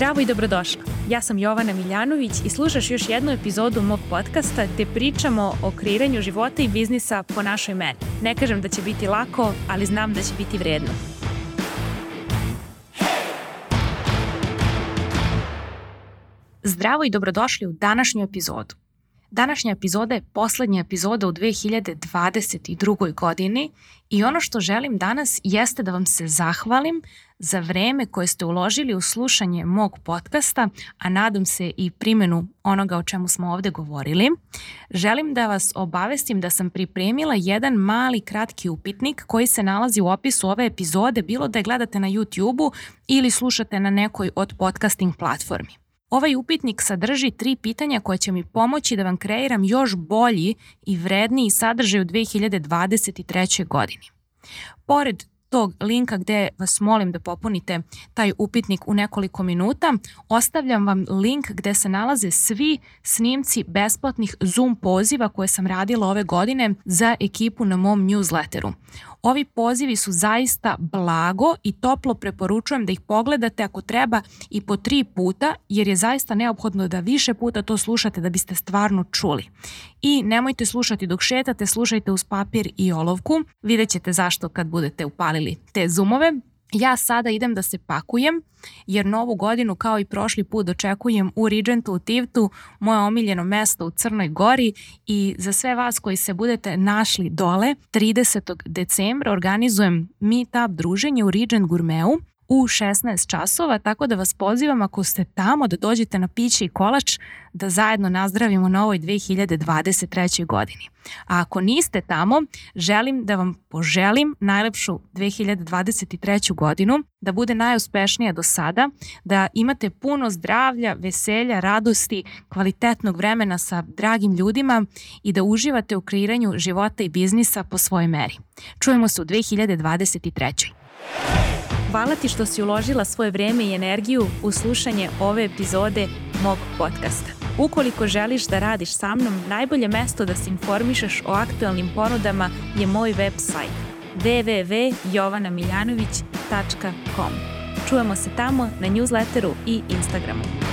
Zdravo i dobrodošla. Ja sam Jovana Miljanović i slušaš još jednu epizodu mog podcasta gde pričamo o kreiranju života i biznisa po našoj meni. Ne kažem da će biti lako, ali znam da će biti vredno. Zdravo i dobrodošli u današnju epizodu. Današnja epizoda je poslednja epizoda u 2022. godini i ono što želim danas jeste da vam se zahvalim za vreme koje ste uložili u slušanje mog podcasta, a nadam se i primjenu onoga o čemu smo ovde govorili. Želim da vas obavestim da sam pripremila jedan mali kratki upitnik koji se nalazi u opisu ove epizode, bilo da je gledate na YouTube-u ili slušate na nekoj od podcasting platformi. Ovaj upitnik sadrži tri pitanja koje će mi pomoći da vam kreiram još bolji i vredniji sadržaj u 2023. godini. Pored tog linka gde vas molim da popunite taj upitnik u nekoliko minuta, ostavljam vam link gde se nalaze svi snimci besplatnih Zoom poziva koje sam radila ove godine za ekipu na mom newsletteru. Ovi pozivi su zaista blago i toplo preporučujem da ih pogledate ako treba i po tri puta, jer je zaista neophodno da više puta to slušate da biste stvarno čuli. I nemojte slušati dok šetate, slušajte uz papir i olovku. Vidjet ćete zašto kad budete upalili te zoomove. Ja sada idem da se pakujem, jer novu godinu kao i prošli put očekujem u Regentu u Tivtu, moje omiljeno mesto u Crnoj Gori i za sve vas koji se budete našli dole, 30. decembra organizujem meetup druženje u Regent Gourmetu u 16 časova, tako da vas pozivam ako ste tamo da dođete na piće i kolač da zajedno nazdravimo na ovoj 2023. godini. A ako niste tamo, želim da vam poželim najlepšu 2023. godinu, da bude najuspešnija do sada, da imate puno zdravlja, veselja, radosti, kvalitetnog vremena sa dragim ljudima i da uživate u kreiranju života i biznisa po svojoj meri. Čujemo se u 2023. Hvala ti što si uložila svoje vreme i energiju u slušanje ove epizode mog podcasta. Ukoliko želiš da radiš sa mnom, najbolje mesto da se informišeš o aktualnim ponudama je moj website www.jovanamiljanović.com. Čujemo se tamo na newsletteru i Instagramu.